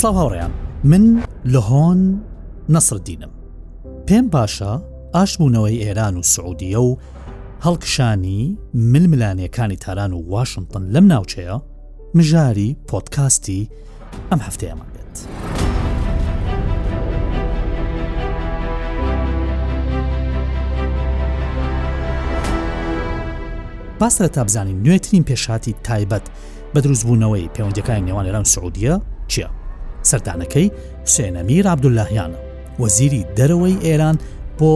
سڵاو هاوڕێیان من لە هۆن نەسر دینم پێم باشە ئاشبوونەوەی ئێران و سعودیە و هەڵکشانی ململانەکانی تاران و واشنگتن لەم ناوچەیە مژاری پۆدکاستی ئەم هەفتەیەمان بێت. باس لە تابزانین نوێترین پێشاتی تایبەت بە دروستبوونەوەی پەیوەندەکانی نێوان ئێران سعودیە چییە؟ سەردانەکەی حسێنەمیر عبدوللهیانە وەزیری دەرەوەی ئێران بۆ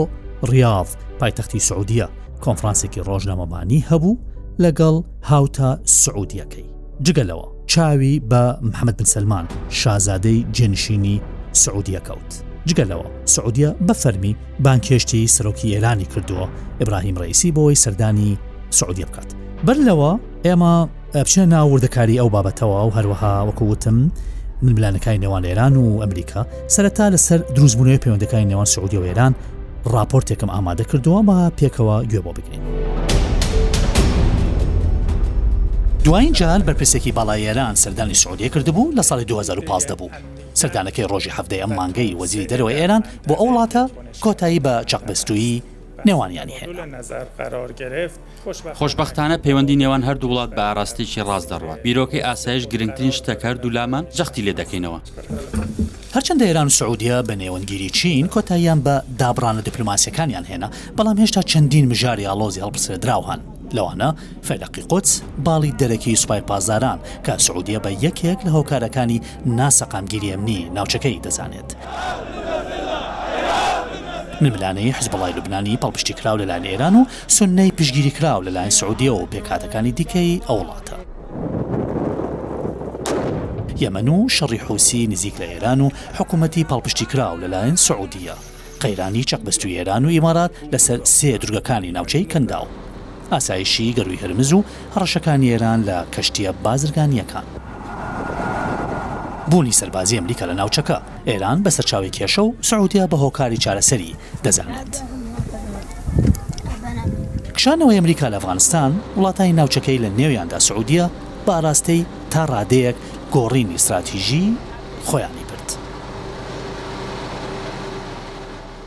ڕاف پایتەختی سعودیە کۆنفرانسێکی ڕۆژنامەمانی هەبوو لەگەڵ هاوتا سعودیەکەی جگە لەوە چاوی بە محەممەد بن سلمان شازادەی جێنشینی سعودیە کەوت جگە لەوە سعودیە بە فەرمی بانکێشتی سەرۆکی ئێرانی کردووە ئبراهیم ڕیسی بۆی سەردانی سعودیە بکات بەر لەوە ئێمە بچنە ناو وردەکاری ئەو بابەتەوە و هەروەها وەکو وتم ململانەکانی نێوان ئێران و ئەمریکا سەرەتا لەسەر دروستبوونەوەی پەیوەندەکانی نێوان سعودی و ئێران راپۆرتێکم ئامادە کردووە بە پێکەوە گوێ بۆ بگرین. دوایین جار بەرپرسێکی باڵای ئێران سەردانی سعودیە کردبوو لە ساڵی 2015 بوو سەردانەکەی ڕۆژی هەفتەی ئەم مانگەی وەزیری دەرەوە ئێران بۆ ئەو وڵاتە کۆتایی بە چەقبستویی نێوانیانی هێنا خۆشبەختانە پەیوەندی نێوان هەردوو وڵات بە ئاراستەیەکی ڕاست دەڕوات، بیرۆکەی ئاسایش گرنگترین شتە کە هەردوولامان جەختی لێ دەکەینەوە. هەرچەندە ئێران و سعودیە بە نێوەندگیری چین کۆتاییان بە دابڕانە دیپلۆماسییەکانیان هێنا، بەڵام هێشتا چەندین مژاری ئاڵۆزی هەڵپسرێدراو هەن، لەوانە فەیلەقی قودس، باڵی دەرەکیی سوپای پاسداران، کە سعودیە بە یەکێک لە هۆکارەکانی ناسەقامگیری ئەمنی ناوچەکەی دەزانێت. ململانێی حزبوڵڵای لوبنانی پاڵپشتیکراو لەلایەن ئێران و سوننەی پشتگیریکراو لەلایەن سعودیەوە و پێکهاتەکانی دیکەی ئەو وڵاتە. یەمەن و شەڕی حوسی نزیک لە ئێران و حکومەتی پاڵپشتیکراو لەلایەن سعودیە. قەیرانی چەقبەستووی ئێران و ئیمارات لەسەر سێ دورگەکانی ناوچەی کەنداو. ئاسایشی گەرووی هرمز و هەڕەشەکانی ئێران لە کەشتییە بازرگانییەکان. بوونی سەربازی ئەمریکا لە ناوچەکە. ئێران بە سەرچاوەی کێشە و سعودیە بە هۆکاری چارەسەری دەزانێت. کشانەوەی ئەمریکا لە ئەفغانستان، وڵاتانی ناوچەکەی لە نێویاندا سعودیە بە ئاراستەی تا ڕادەیەک گۆڕینی ستراتیژیی خۆیانی برد.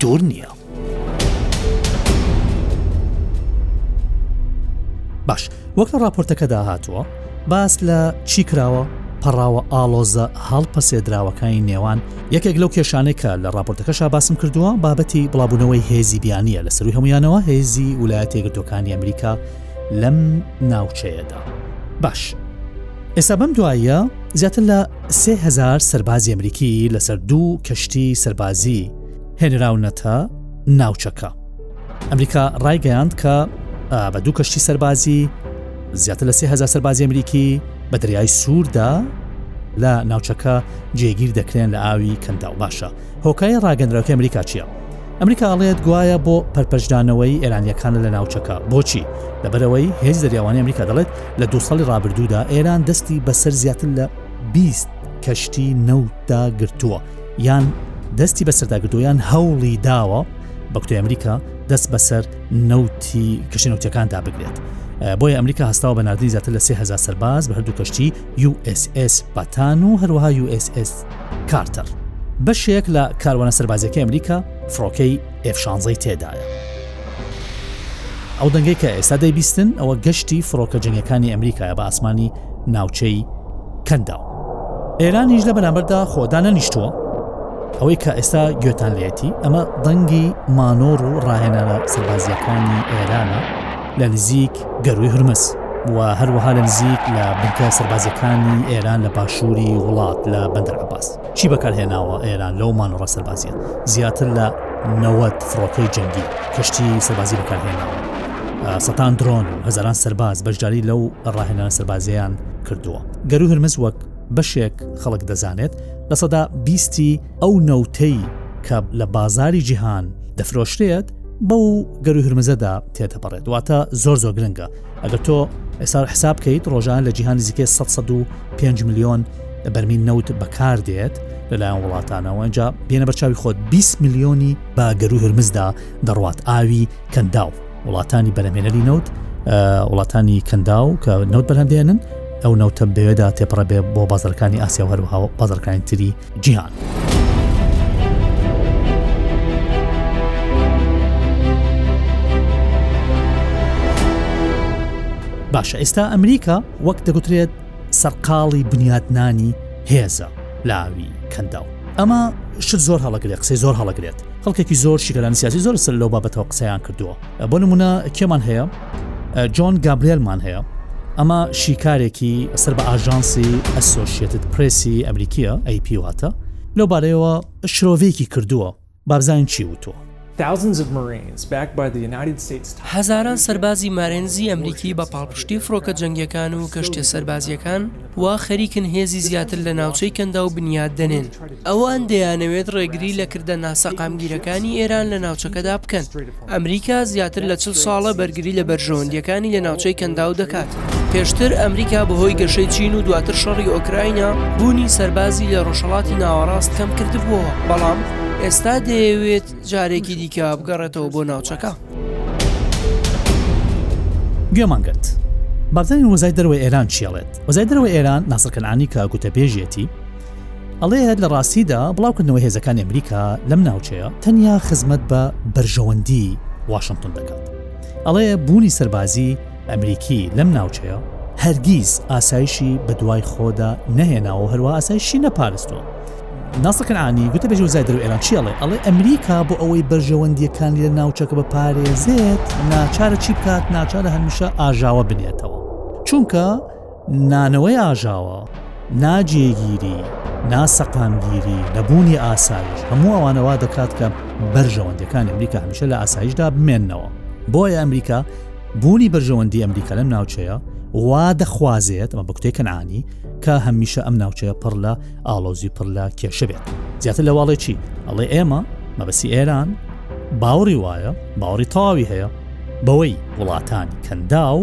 دوور نییە. باش وەک لە راپۆرتەکەدا هاتووە باس لە چی کراوە پەڕاوە ئاڵۆزە هەڵپەسێدراوەکانی نێوان یەکێک لەو کێشانێک کە لە راپۆرتەکەشا باسم کردووە بابەتی بڵابوونەوەی هێزی بیانیە لە سەروی هەمویانەوە هێزی ویلایەتی گردەکانی ئەمریکا لەم ناوچەیەدا باش ئێستا بەم دوایە زیاتر لە سێ هەزار سەربازی ئەمریکی لەسەر دوو کەشتی سەربازی هێنراونەتە ناوچەکە. ئەمریکا ڕایگەیاند کە بە دوو کەشتی سەربازی زیاتر لە سێ هزار سەربازی ئەمریکی بە دەریای سووردا لە ناوچەکە جێگیر دەکرێن لە ئاوی کەنداو باشە هۆکای ڕاگەندراوکەی ئەمریکا چییە؟ ئەمریکا ئەڵێت گوایە بۆ پەرپەچدانەوەی ئێرانییەکانە لە ناوچەکە، بۆچی؟ لەبەرئەوەی هێزی دەریاوانی ئەمریکا دەڵێت لە دوو ساڵی ڕابردوودا ئێران دەستی بەسەر زیاتر لە بیست کەشتی نەوتدا گرتووە یان دەستی بەسەردا گرتووە یان هەوڵی داوە بە کوتەی ئەمریکا دەست بەسەر نەوتی کەشتی نەوتەکاندا بگرێت. بۆیە ئەمریکا هەستاوە بە نردنی زیاتر لە 3 هزار سەرباز بە هەردوو کەشتی USS پاتان و هەروەها USS کارتەر، بەشێک لە کاروانە سەربازییەکەی ئەمریکا فڕۆکەی ئێف شانزەی تێدایە. ئەو دەنگەی کە ئێستا دەیبیستن ئەوە گەشتی فڕۆکە جەنگەکانی ئەمریکایە بە ئاسمانی ناوچەی کەنداو. ئێرانیش لە بەرامبەردا خۆدا نەنیشتووە ئەوەی کە ئێستا گوێتان لێتی ئەمە دەنگی مانۆڕ و ڕاهێنانە سەربازیەکانی ئێرانە لە نزیک گەرووی هورمز و هەروەها لە نزیک لە بنکە سەربازیەکانی ئێران لە باشووری وڵات لە بەندەر عباس چی بەکارهێناوە ئێران لەو مانۆڕە سەربازیە زیاتر لە نەوەت فڕۆکەی جەنگی کەشتی سەربازی بەکارهێناوە سەتان درۆن و هەزاران سەرباز بەشداری لەو ڕاهێنانە سەربازیان کردووە گەرو هەرمز وەک بەشێک خەڵک دەزانێت لە سەدا بیستی ئەو نەوتەی کە لە بازاری جیهان دەفرۆشرێت بەو گەروی هرمزەدا تێدەپەڕێت واتە زۆر زۆر گرنگە ئەگەر تۆ ئێستا حساب بکەیت ڕۆژان لە جیهان نزیکە 5 میلیۆن بەرمی نەوت بەکاردێت لەلایەن وڵاتانەوە ئەجا بێنە بەرچاوی خۆت 20 میلیۆنی بە گەرو هرمزدا دەڕوات ئاوی کەنداو وڵاتانی بەرەمێنەری نەوت وڵاتانی کەنداو کە نەوت بەرهەندێنن ئەو نەوتە بەوێدا تێپەڕە بێ بۆ بازرەکانی ئاسیا هەروها بازرەکانی تری جیهان. باشە ئێستا ئەمریکا وەک دەگوترێت سەرقاڵی بنیاتنانی هێزە لاوی کەنداو ئەمە شت زۆر هەڵەگرێت قسەی زۆر هەڵەگرێت خەڵکێکی زۆر شیگەران سیاسی زۆر سەر لەو بابەتەوە قسەیان کردووە بۆ نمونە کێمان هەیە جۆن گابریلمان هەیە ئەمە شیکارێکی سەر بە ئاژانسی ئەسۆشێتت پرسی ئەمریکیە ئەی پیواتە لەو بارەیەوە شرۆڤێکی کردووە بابزانین چی وتووە هەزاران سەربازی مارێنزی ئەمریکی بە پاڵپشتی فڕۆکە جەنگیەکان و کەشتیە سەربازیەکان وا خەریکن هێزی زیاتر لە ناوچەی کەنداو بنیات دەنێن. ئەوان دەیانەوێت ڕێگری لە کردە ناسەقامگیرەکانی ئێران لە ناوچەکەدا بکەن. ئەمریکا زیاتر لە چل ساڵە بەرگری لە بەرژەوەندییەکانی لە ناوچەی کەنداو دەکات. پێشتر ئەمریکا بەهۆی گەشەی چین و دواتر شەڕی ئۆکراینا بوونی سەربازی لە ڕۆژهەڵاتی ناوەڕاست کەم کردبووەوە، بەڵام ئێستا دەیەوێت جارێکی دیکە بگەڕێتەوە بۆ ناوچەکە. گوێمان گرت بابزانین وزای دەرەوەی ئێران چیەڵێت وزای دەرەوەی ئێران ناسر کەنعانی کە گوتەبێژیەتی، ئەڵێت لە ڕاستیدا بڵاوکردنەوەی هێزەکانی ئەمریکا لەم ناوچەیە تەنیا خزمەت بە بەرژەوەندی واشنتن دەکات. ئەڵێ بوونی سەربازی ئەمریکی لەم ناوچەیە هەرگیز ئاسایشی بە دوای خۆدا نەهێناوە هەروە ئاسایشی نەپارستوە. ناسەکەعانی گوتە بێژە وزای دەرو ئێران چیڵێ ئەڵێ ئەمریکا بۆ ئەوەی بەرژەوەندیەکانی لە ناوچەکە بە پارێزێت ناچارە چی بکات ناچارە هەمیشە ئاژاوە بنێتەوە چونکە نانەوەی ئاژاوە، ناجێگیری، ناسەقامگیری، نەبوونی ئاسایش، هەموو ئەوانە وا دەکات کە بەرژەوەندەکانی ئەمریکا هەمیشە لە ئاسایشدا بمێنەوە. بۆیە ئەمریکا بوونی بەرژەوەندی ئەمریکا لەم ناوچەیە وا دەخوازێت ئەمە بکتێ کەنعانی کە هەمیشە ئەم ناوچەیە پڕ لە ئاڵۆزی پڕ لە کێشە بێت زیاتر لە واڵێکی ئەڵێ ئێمە مەبەسی ئێران باوەڕی وایە باوەڕی تەواوی هەیە بەوەی وڵاتانی کەندا و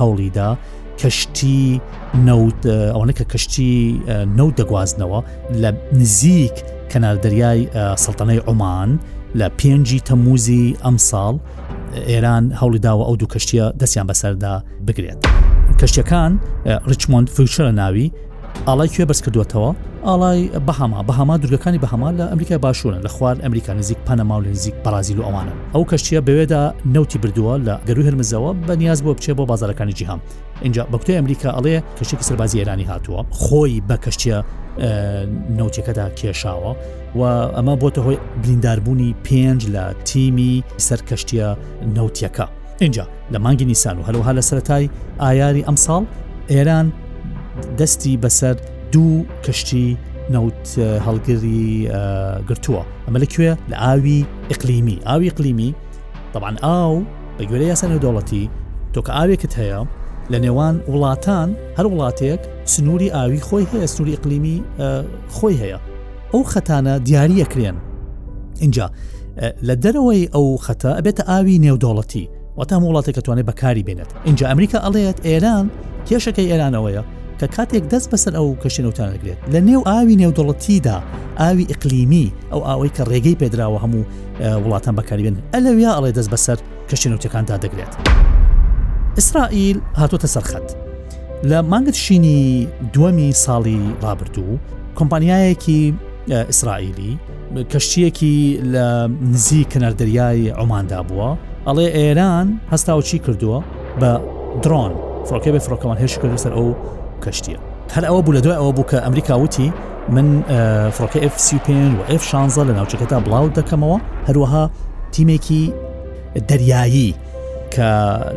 هەوڵیدا کەشتی نەوت ئەوەنە کە کەشتی نەوت دەگوازنەوە لە نزیک کەنار دەریای سەڵتەنەی عمان لە پێنجی تەموزی ئەم ساڵ ئێران هەوڵی داوە ئەو دوو کەشتە دەستیان بەسەردا بگرێت. کەشتەکان ریچمۆند فیوچرە ناوی ئاڵای کوێ بەرز کردوێتەوە ئاڵای بەهاما بەهاما دورگەکانی بەهاما لە ئەمریکای باشوورە لە خوار ئەمریکا نزیک پەنەما و لە نزیک بەرازیل و ئەوانە ئەو کەشتیە بەوێدا نەوتی بردووە لە گەروی هەرمزەوە بە نیاز بۆ بچێ بۆ بازارەکانی جیهام اینجا بەکوتەی ئەمریکا ئەڵێ کەشتێکی سەربازی ئێرانی هاتووە خۆی بە کەشتە نەوتەکەدا کێشاوە و ئەمە بۆتە هۆی برینداربوونی پێنج لە تیمی سەر کەشتە نەوتەکە. ئینجا لە مانگی نیسان و هەروها لە سەتای ئایاری ئەمساڵ ئێران دەستی بەسەر دوو کەشتی نەوت هەڵگری گرتووە ئەمە لە کوێ لە ئاوی ئەقلیمی ئاوی قلیمی طبعاان ئاو بە گوێرە یاسا نێودەوڵەتی تۆکە ئاوێکت هەیە لە نێوان وڵاتان هەر وڵاتێک سنووری ئاوی خۆی هەیە سنووری ئەقلیمی خۆی هەیە ئەو خەتانە دیاری ئەکرێن اینجا لە دەرەوەی ئەو خەتە ئەبێتە ئاوی نێودوڵەتی وەتام وڵاتێکە توانێت بەکاری بێنێت اینجا ئەمریکا ئەڵێت ئێران کێشەکەی ئێرانەوەیە کە کاتێک دەست بەسەر ئەو کەشێنەوتان دەگرێت لە نێو ئاوی نێودوڵەتیدا ئاوی ئەقلیمی ئەو ئاوەی کە ڕێگەی پێدراوە هەموو وڵاتان بەکاریێن ئەلەویا ئەڵێ دەست بەسەر کەشێنەوتەکاندا دەگرێت. ئیسرائیل هاتوتە سەرخەت لە مانگە شینی دووەمی ساڵی ڕابردوو کۆمپانیایەکی ئیسرائیلی کەشتیەکی لە نزی کەناردەریای ئۆماندا بووە ئەڵێ ئێران هەستاوچی کردووە بە درۆن فڕۆکە بێ فڕۆکەوان هێش کردو سەر ئەو کەشتیە هەر ئەوە بوو لە دوای ئەوە بوو کە ئەمریکا وتی من فڕۆکە F35 و F16 لە ناوچەکەدا بڵاو دەکەمەوە هەروەها تیمێکی دەریایی کە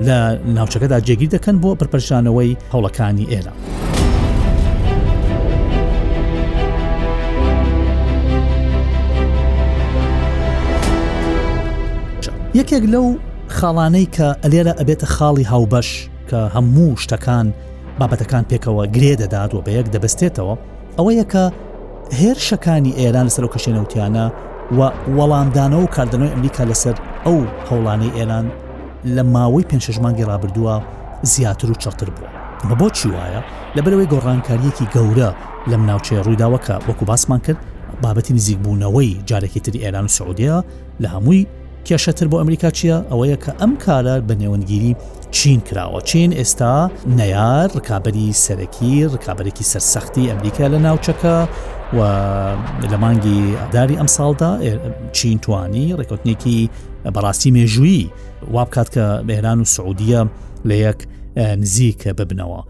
لە ناوچەکەدا جێگیر دەکەن بۆ پرپەرشانەوەی هەوڵەکانی ئێران. یەکێک لەو خاڵانەی کە ئەلێرە ئەبێتە خاڵی هاوبەش کە هەموو شتەکان بابەتەکان پێکەوە گرێ دەدات و بە یەک دەبستێتەوە ئەوەیە کە هێرشەکانی ئێران لەسەر و کەشێ نەوتیانە و وەڵامدانەوە و کاردنەوەی ئەمریکا لەسەر ئەو هەوڵانەی ئێران لە ماوەی پێنج مانگی ڕابردووە زیاتر و چڕتر بووە بە بۆ چی وایە لەبەرەوەی گۆڕانکاریەکی گەورە لەم ناوچەیە ڕوویداوەکە وەکو باسمان کرد بابەتی نزیکبوونەوەی جارێکی تری ئێران و سعودەیە لە هەمووی کێشەتر بۆ ئەمریکا چییە ئەوەیە کە ئەم کارە بە نێوەندگیری چین کراوە چین ئێستا نەیار ڕکابەری سەرەکی ڕکابەرێکی سەرسەختی ئەمریکا لە ناوچەکە و لە مانگی داری ئەم ساڵدا چین توانی ڕێکوتنێکی بەڕاستی مێژوویی وابکات کە بەێران و سعودیە لە یەک نزیکە ببنەوە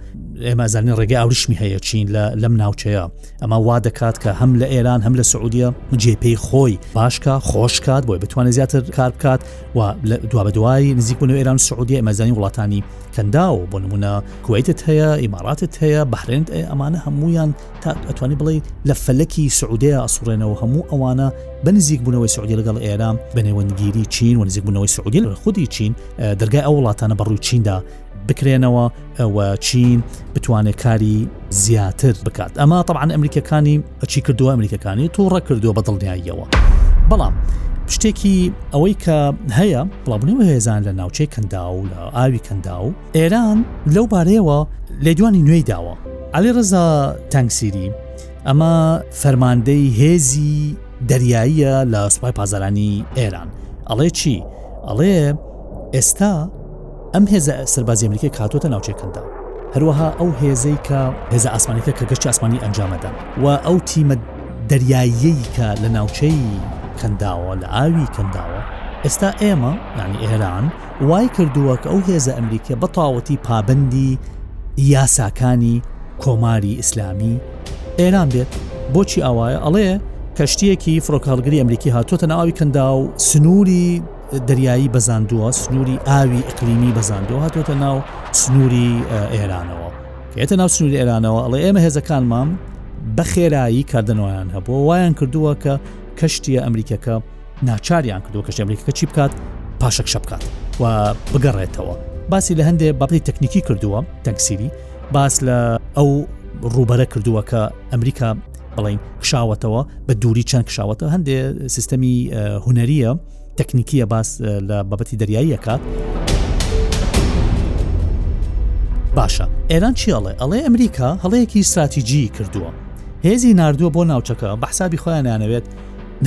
ئێمە زانانی ڕێگە ئاوریشمی هەیە چین لەم ناوچەیە ئەمە وا دەکات کە هەم لە ئێران هەم لە سعودیە جێ پێی خۆی باشکە خۆشکات بۆی بتوانێت زیاتر کار بکات و لە دوا بە دوای نزیک بوون و ئێران سعودیە ئەمەزانی وڵاتانی کەنداو بۆ نمونە کویتت هەیە ئیماراتت هەیە بەحرێنت ئەمانە هەمویان تا ئەتوانی بڵێ لە فەلەکی سعودەیە ئەسوڕێنەوە هەموو ئەوانە بە نزیک بوونەوەی سعودی لەگەڵ ئێران بە نێوەندگیری چین و نزیک بوونەوەی سعودی لە خودی چین دەرگای ئەو وڵاتانە بەڕووی چیندا بکرێنەوە و چین بتوانێت کاری زیاتر بکات ئەمە طبعاان ئەمریکەکانی ئەچی کردووە ئەمریکەکانی تووڕە کردووە بە دڵنیاییەوە بەڵام شتێکی ئەوەی کە هەیە بڵابنەوە هێزان لە ناوچەی کەندا و لە ئاوی کەندا و ئێران لەو بارەیەوە لێدوانی نوێی داوە علی ڕزا تەنگسیری ئەمە فەرماندەی هێزی دەریاییە لە سوپای پازارانی ئێران ئەڵێ چی ئەڵێ ئێستا ئەم هێزە سەربازی ئەمریکای کە هاتووەتە ناوچەی کەنداو هەروەها ئەو هێزەی کە هێزە ئاسمانەکە کە گەشتی ئاسمانی ئەنجامەدان و ئەو تیمە دەریاییەی کە لە ناوچەی کەنداوە لە ئاوی کەنداوە ئێستا ئێمە ینی ئێران وای کردووە کە ئەو هێزە ئەمریکیە بە تاوەتی پابندی یاساکانی کۆماری ئیسلامی ئێران بێت بۆچی ئاوایە ئەڵێ کەشتیەکی فڕۆکەڵگری ئەمریکی هاتووەتە ناوی کەندا و سنووری دەریایی بەزاندووە سنووری ئاوی ئەقلیمی بەزاندەوە هاتوێتە ناو سنووری ئێرانەوە کێتە ناو سنووری ئێرانەوە ئەڵێ ئێمە هێزەکانمان بە خێرایی کاردنەوەیان هەبووە وایان کردووە کە کەشتیە ئەمریکەکە ناچاریان کردو کەشتی ئەمریکەکە چی بکات پاشەک شە بکات و بگەڕێتەوە باسی لە هەندێک بابلی تەکنیکی کردووە تەنگسیری باس لە ئەو ڕوبەرە کردووە کە ئەمریکا بڵین کشاوەتەوە بە دووری چەند کشاوەتە هەندێ سیستەمی هوەریە تەکنیکیە باس لە بابەتی دەریایی ئەکات باشە ئێران چیاڵێ ئەڵێ ئەمریکا هەڵەیەکی استراتیجی کردووە هێزی نردووە بۆ ناوچەکە بە حسابی خۆیانیانەوێت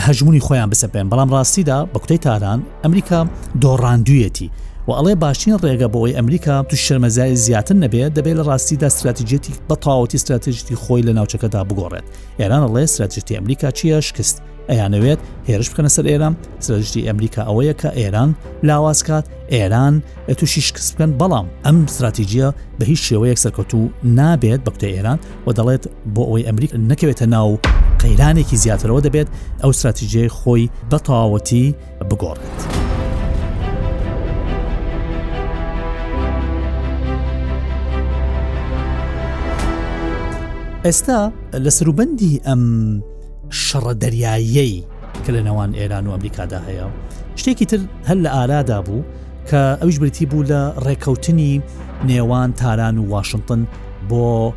هەژمونی خۆیان بسەپێن بەڵام ڕاستیدا بە کوتەی تاران ئەمریکا دۆڕاندویەتی و ئەڵێ باشترین ڕێگە بۆ ئەوی ئەمریکا تو شەرمەزای زیاتر نەبێت دەبێت لە ڕاستیدا استراتیجێتی بە تاوەتی استراتژیتی خۆی لە ناوچەکەدا بگۆڕێت ئێران ڵێ استراتژتی ئەمریکا چیە شکست ئەیانەوێت هێرش بکەنە سەر ئێران سرەشتی ئەمریکا ئەوەیە کە ئێران لاواز کات ئێران تووشی شکست بکەن بەڵام ئەم استراتیجیە بە هیچ شێوەیەک سەرکەوتوو نابێت بەکتە ئێران و دەڵێت بۆ ئەوەی ئەمریک نەکەوێتە ناو قەیرانێکی زیاترەوە دەبێت ئەو استراتیجیای خۆی بە تەواوەتی بگۆڕێت. ئێستا لە سروبندی ئەم شەڕە دەریاییەی کە لە نێوان ئێران و ئەمریکادا هەیە شتێکی تر هەر لە ئارادا بوو کە ئەوش بریتی بوو لە ڕێکەوتنی نێوان تاران و واشنگتن بۆ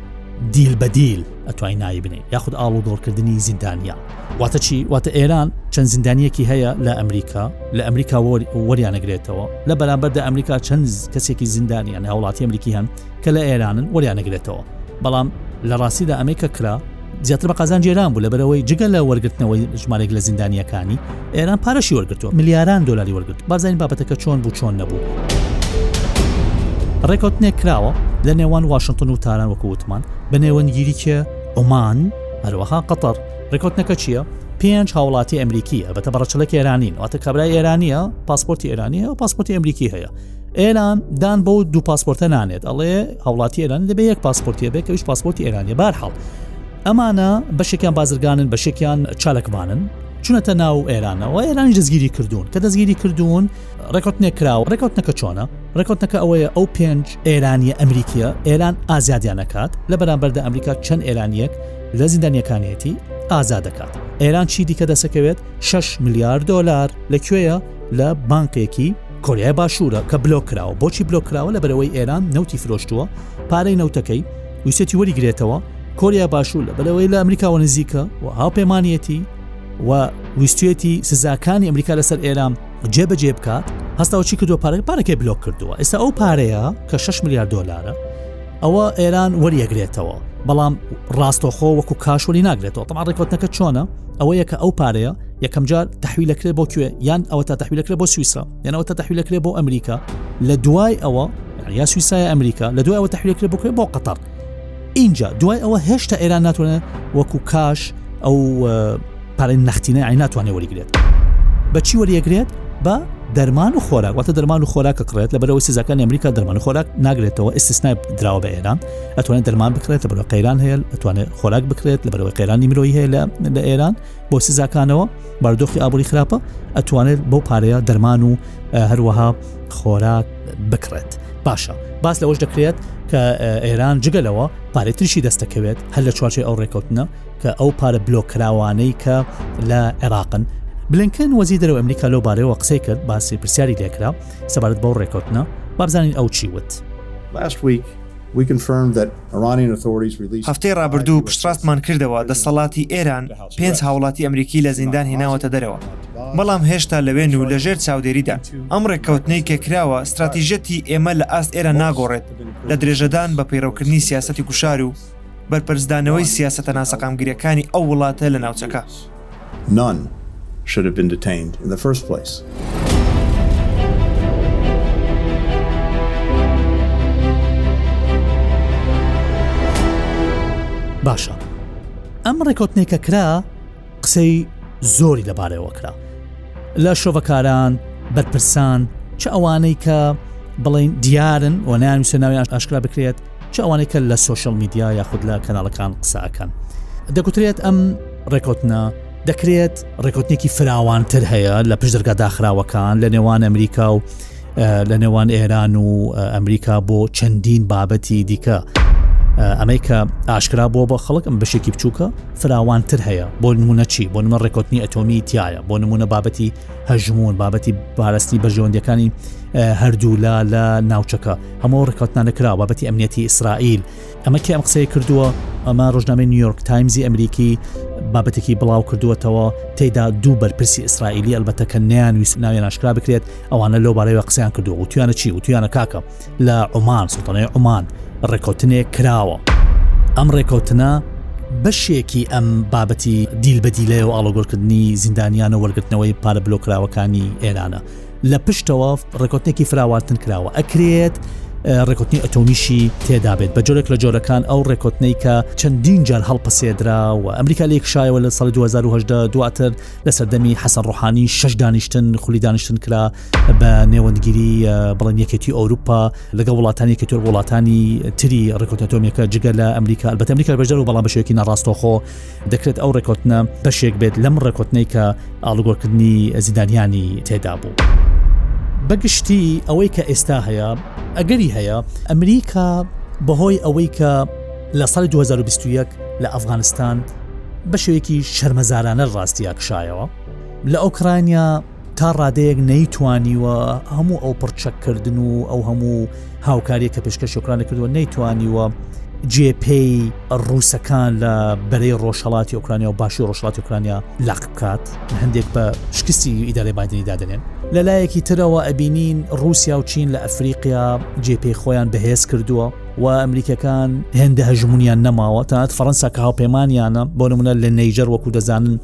دیل بەدیل ئەتوای ناوی بنێ یاخود ئاڵ و گۆڕکردنی زیندانیا واتە چی واتە ئێران چەند زیندانیەکی هەیە لە ئەمریکا لە ئەمریکا وەریانەگرێتەوە لە بەرامبەر دە ئەمریکا چەند کەسێکی زیندانیان هاوڵاتی ئەمریکی هەن کە لە ئێرانن وەریانەگرێتەوە بەڵام لە ڕاستیدا ئەمریکا کرا زیاتر بە قازانجی ئێران بوو لەبەرئەوەی جگە لە وەرگرتنەوەی ژمارێک لە زیندانییەکانی ئێران پارەشی وەرگرتووە ملیاران دۆلاری وەرگرت بابزانین بابەتەکە چۆن بوو چۆن نەبوو ڕێکوتنێک کراوە لە نێوان واشنگتن و تاران وەکو وتمان بە نێوەندگیری کێ عمان هەروەها قەتەر ڕێکوتنەکە چییە پێنج هاوڵاتی ئەمریکیە بەتە بەڕچلەکە ئێرانین واتە کابرای ئێرانیە پاسپۆرتی ئێرانیە و پاسپۆرتی ئەمریکی هەیە ئێران دان بۆ دوو پاسپۆرتە نانێت ئەڵێ هاوڵاتی ئێران دەبێت یەک پاسپۆرتیە بێت کەویش پاسپۆرتی ئێرانیە بارحاڵ ئەمانە بەشێکیان بازرگانن بەشێکیان چالکمانن چونەتە ناو ئێرانەوە ئێرانی دەستگیری کردوون کە دەستگیری کردوون ڕێکوتنێ کراوە ڕێکوتنەکە چۆنە ڕێکوتنەکە ئەوەیە ئەو پێنج ئێرانیە ئەمریکیە ئێران ئازادیانەکات لە بەرامبەردا ئەمریکا چەند ئێرانیەک لە زیندانیەکانێتی ئازا دەکات ئێران چی دیکە دەسەکەوێت 6 میلیارد دلار لە کوێیە لە بانکێکی کۆریای باشوورە کە بلۆک کراوە بۆچی بلۆک کراوە لە بەرەوەی ئێران نەوتی فرۆشتووە پارەی نەوتەکەی ویسێتی وەری گرێتەوە کۆریا باشوور لە بەرەوەی لە ئەمریکاوە نزیکە و هاوپەیمانەتی و ویستێتی سزاکانی ئەمریکا لەسەر ئێران جێبەجێ بکات هەستاوە چی کردو پارە پارەکەی بلۆک کردووە ئێستا ئەو پارەیە کە 6 میلیارد دلارە ئەوە ئێران وەریەگرێتەوە بەڵام ڕاستەخۆ وەکو کاشوەری ناگرێتەوە تەما ڕێکوتنەکە چۆنە ئەوەیە کە ئەو پارەیە یەکەم جار تحویلەکرێ بۆ کوێ یان ئەوە تا تحویلەکرێ بۆ سویسرا یانەوە تا تحویلەکرێ بۆ ئەمریکا لە دوای ئەوە یا سویسای ئەمریکا لە دوای ئەوە تحویلەکرێ بکرێ بۆ قەتەر اینجا دوای ئەوە هێشتا ئێران ناتوانێت وەکو کاش ئەو پارەی نەختینە ئەی ناتوانێت وەریگرێت بەچی وەریەگرێت بە دەرمان و خۆراک واتە دەرمان و خۆراکە کڕێت لە بەرەوەی سزەکان ئەمریکا دەرمان خۆراک ناگرێتەوە ئستسنای دراوە بە ئێران ئەتوانێت دەرمان بکرێت لە بەرە قەیران هەیە ئەتوانێت خۆراک بکرێت لە بەرەوەی قەیرانی مرۆی هەیە لە ئێران بۆ سزاکانەوە باردۆخی ئابووری خراپە ئەتوانێت بۆ پارەیە دەرمان و هەروەها خۆراک بکڕێت باشە باس لەوەش دەکرێت کە ئێران جگەلەوە پارەی ترشی دەستەکەوێت هەر لە چوارچێ ئەو ڕێکەوتنە کە ئەو پارە بلۆکراوانەی کە لە عێراقن بلنکن وەزی دەرەوە ئەمریکا لەو بارەوە قسەی کرد باسی پرسیاری لێکرا سەبارەت بەو ڕێکەوتنە بابزانین ئەو چی وت. Last week, هەفتەی ڕابردوو پشتڕاستمان کردەوە دەسەڵاتی ئێران پێنج هاوڵاتی ئەمریکی لە زیندان هێناوەتە دەرەوە بەڵام هێشتا لەوێن و لە ژێر چاودێریدان ئەم ڕێککەوتنەی کە کراوە ستراتیژەتی ئێمە لە ئاست ئێران ناگۆڕێت لە درێژەدان بە پەیڕەوکردنی سیاسەتی گوشار و بەرپەرچدانەوەی سیاسەتە ناسەقامگیرەکانی ئەو وڵاتە لە ناوچەکە. None should have been detained in the first place. باشە ئەم ڕێکوتنێک کە کرا قسەی زۆری لەبارەوە کرا لە شۆڤەکاران بەرپرسان چ ئەوانەی کە بڵین دیارن و ناویسە ناویان ئاشکرا بکرێت چ ئەوانەی کە لە سۆشیال میدیا یاخود لە کەناڵەکان قسە ئەکەن دەگوترێت ئەم ڕێکوتنە دەکرێت ڕێکوتنێکی فراوانتر هەیە لە پشتدرگا داخراوەکان لە نێوان ئەمریکا و لە نێوان ئێران و ئەمریکا بۆ چەندین بابەتی دیکە ئەمەی کە ئاشکرا بۆ بە خەڵکم بەشێکی بچووکە فراوانتر هەیە بۆ نمونە چی بۆ نمە ڕێکوتنی ئەتۆمی تایە بۆ نمونە بابەتی هەژمون بابەتی بارستی بەرژەوەندەکانی هەردوولا لە ناوچەکە هەموو ئەو ڕکەوتنانە کرا بابەتی ئەمنیەتی ئیسرائیل ئەمە کێ ئەم قسەیە کردووە ئەمە ڕۆژنامەی نیویۆرک تایمزی ئەمریکی بابەتێکی بڵاو کردووەتەوە تێدا دوو بەرپرسی ئیسرائیلی ئەلبەتە کە نیان ویست ناوێن ناشکرا بکرێت ئەوانە لەو بارەیەوە قسەیان کردو وتیانە چی وتیانە کاکە لە عمان سلطانەی عمان ڕێکوتنێک کراوە ئەم ڕێکوتنە بەشێکی ئەم بابەتی دیل بەدیلەیە و ئاڵۆگۆرکردنی زیندانیانە وەرگرتنەوەی پارە بلۆکراوەکانی ئێرانە لە پشتەوە ڕێکوتنێکی فراوانتر کراوە ئەکرێت ڕێکوتنی ئەتۆمیشی تێدابێت بە جۆرێک لە جۆرەکان ئەو ڕێکوتنەی کە چەندین جار هەڵپەسێدرا و ئەمریکا لێک شایەوە لە ساڵی 2010 دواتر لە سەردەمی حەسەن ڕۆحانی شش دانیشتن خولی دانیشتن کرا بە نێوەندگیری بڵێن یەکێتی ئەوروپا لەگە وڵاتانی کە تۆر وڵاتانی تری ڕێکوتەتۆمیەکە جگە لە ئەمریکا بە ئەمریکا بەژەر و بەڵام بەشێکی ناڕاستەخۆ دەکرێت ئەو ڕێکوتنە بەشێک بێت لەم ڕێکوتنەی کە ئاڵوگۆرکردنی زیدانیانی تێدا بوو. بەگشتی ئەوەی کە ئێستا هەیە ئەگەری هەیە ئەمریکا بەهۆی ئەوەی کە لە ساڵی 2021 لە ئەفغانستان بە شێوەیەکی شەرمەزارانە ڕاستیاکشایەوە لە ئۆکرانیا تا ڕادەیەک نەیتوانیوە هەموو ئەو پڕچەککردن و ئەو هەموو هاوکاریە کە پێشکە شکرانە کردووە نەیتوانیوە جێ پێی ڕووسەکان لە بەرەی ڕۆژهڵاتی ئۆکرانیا و باشی ڕۆژڵاتی ئۆکرانیا لاق بکات هەندێک بە شکستی ئیدارەی بادنی دادنێن لەلایەکی ترەوە ئەبینین رووسیا و چین لە ئەفریقیا جێپی خۆیان بەهێز کردووە و ئەمریکەکان هێندە هەژمونیان نەماوە تاات فەەنسا کە هاوپەیمانیانە بۆ نمونە لە نەیجەر وەکو دەزانن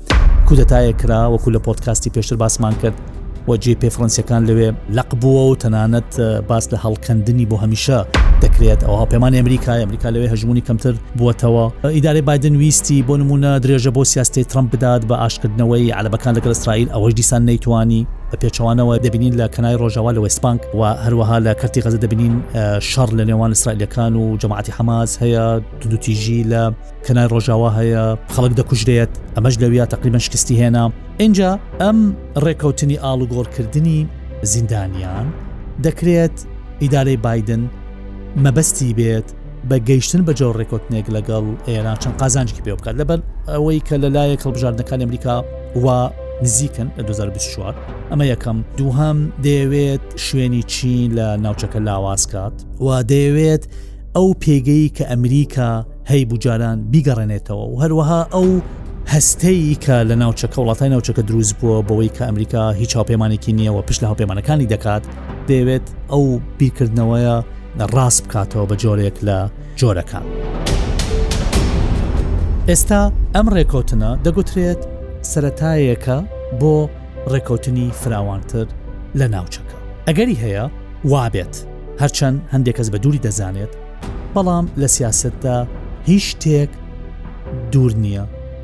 کودەتایە کرا وەکو لە پۆتکاستی پێشتر باسمان کرد و جێ پێ فەەنسیەکان لەوێ لەق بووە و تەنانەت باس لە هەڵکەندنی بۆ هەمیشە دەکرێت ئەو هاوپەیمانی ئەمریکای ئەمریکا لەوێ هەژمونی کەمتر بووەتەوە ئیدارەی بادن ویستی بۆ نمونە درێژە بۆ سیاستی ترمپ بدات بە ئاشکردنەوەی عەلبەکان لەگەڵ ئیسرائیل ئەوەش دیسان نەیتوانی بە پێچەوانەوە دەبینین لە کەنای ڕۆژاوا لە وێستبانک و هەروەها لە کەرتی غەزە دەبینین شەڕ لە نێوان ئیسرائیلەکان و جەماعەتی حەماس هەیە تدوتیژی لە کەنای ڕۆژاوا هەیە خەڵک دەکوژرێت ئەمەش لەویا تقریبا شکستی هێنا اینجا ئەم ڕێکەوتنی ئاڵوگۆڕکردنی زیندانیان دەکرێت ئیدارەی بادن مەبەستی بێت بە گەیشتن بە جۆ ڕێکوتنێک لەگەڵ ئێران چەند قازانجکی پێ بکات لەبەر ئەوەی کە لەلایەک هەڵبژاردنەکان ئەمریکا و نزیکن لە 2024 ئەمە یەکەم دووهام دەیەوێت شوێنی چین لە ناوچەکە لاوازکات و دەیەوێت ئەو پێگەی کە ئەمریکا هەی بجاران بیگەڕێنێتەوە و هەروەها ئەو هەستەی کە لە ناوچەکە وڵاتای ناوچەکە دروست بووە بەوەی کە ئەمریکا هیچ هاوپەیمانێکی نییەوە پشت لە هاوپەیمانەکانی دەکات دەیەوێت ئەو بیرکردنەوەیە ڕاست بکاتەوە بە جۆرێک لە جۆرەکان. ئێستا ئەم ڕێکەوتنە دەگوترێت سەتایەکە بۆ ڕێکەوتنی فراوانتر لە ناوچەکە ئەگەری هەیە وابێت هەرچەند هەندێک کەس بە دووری دەزانێت بەڵام لە سیاستدا هیچ شتێک دوور نییە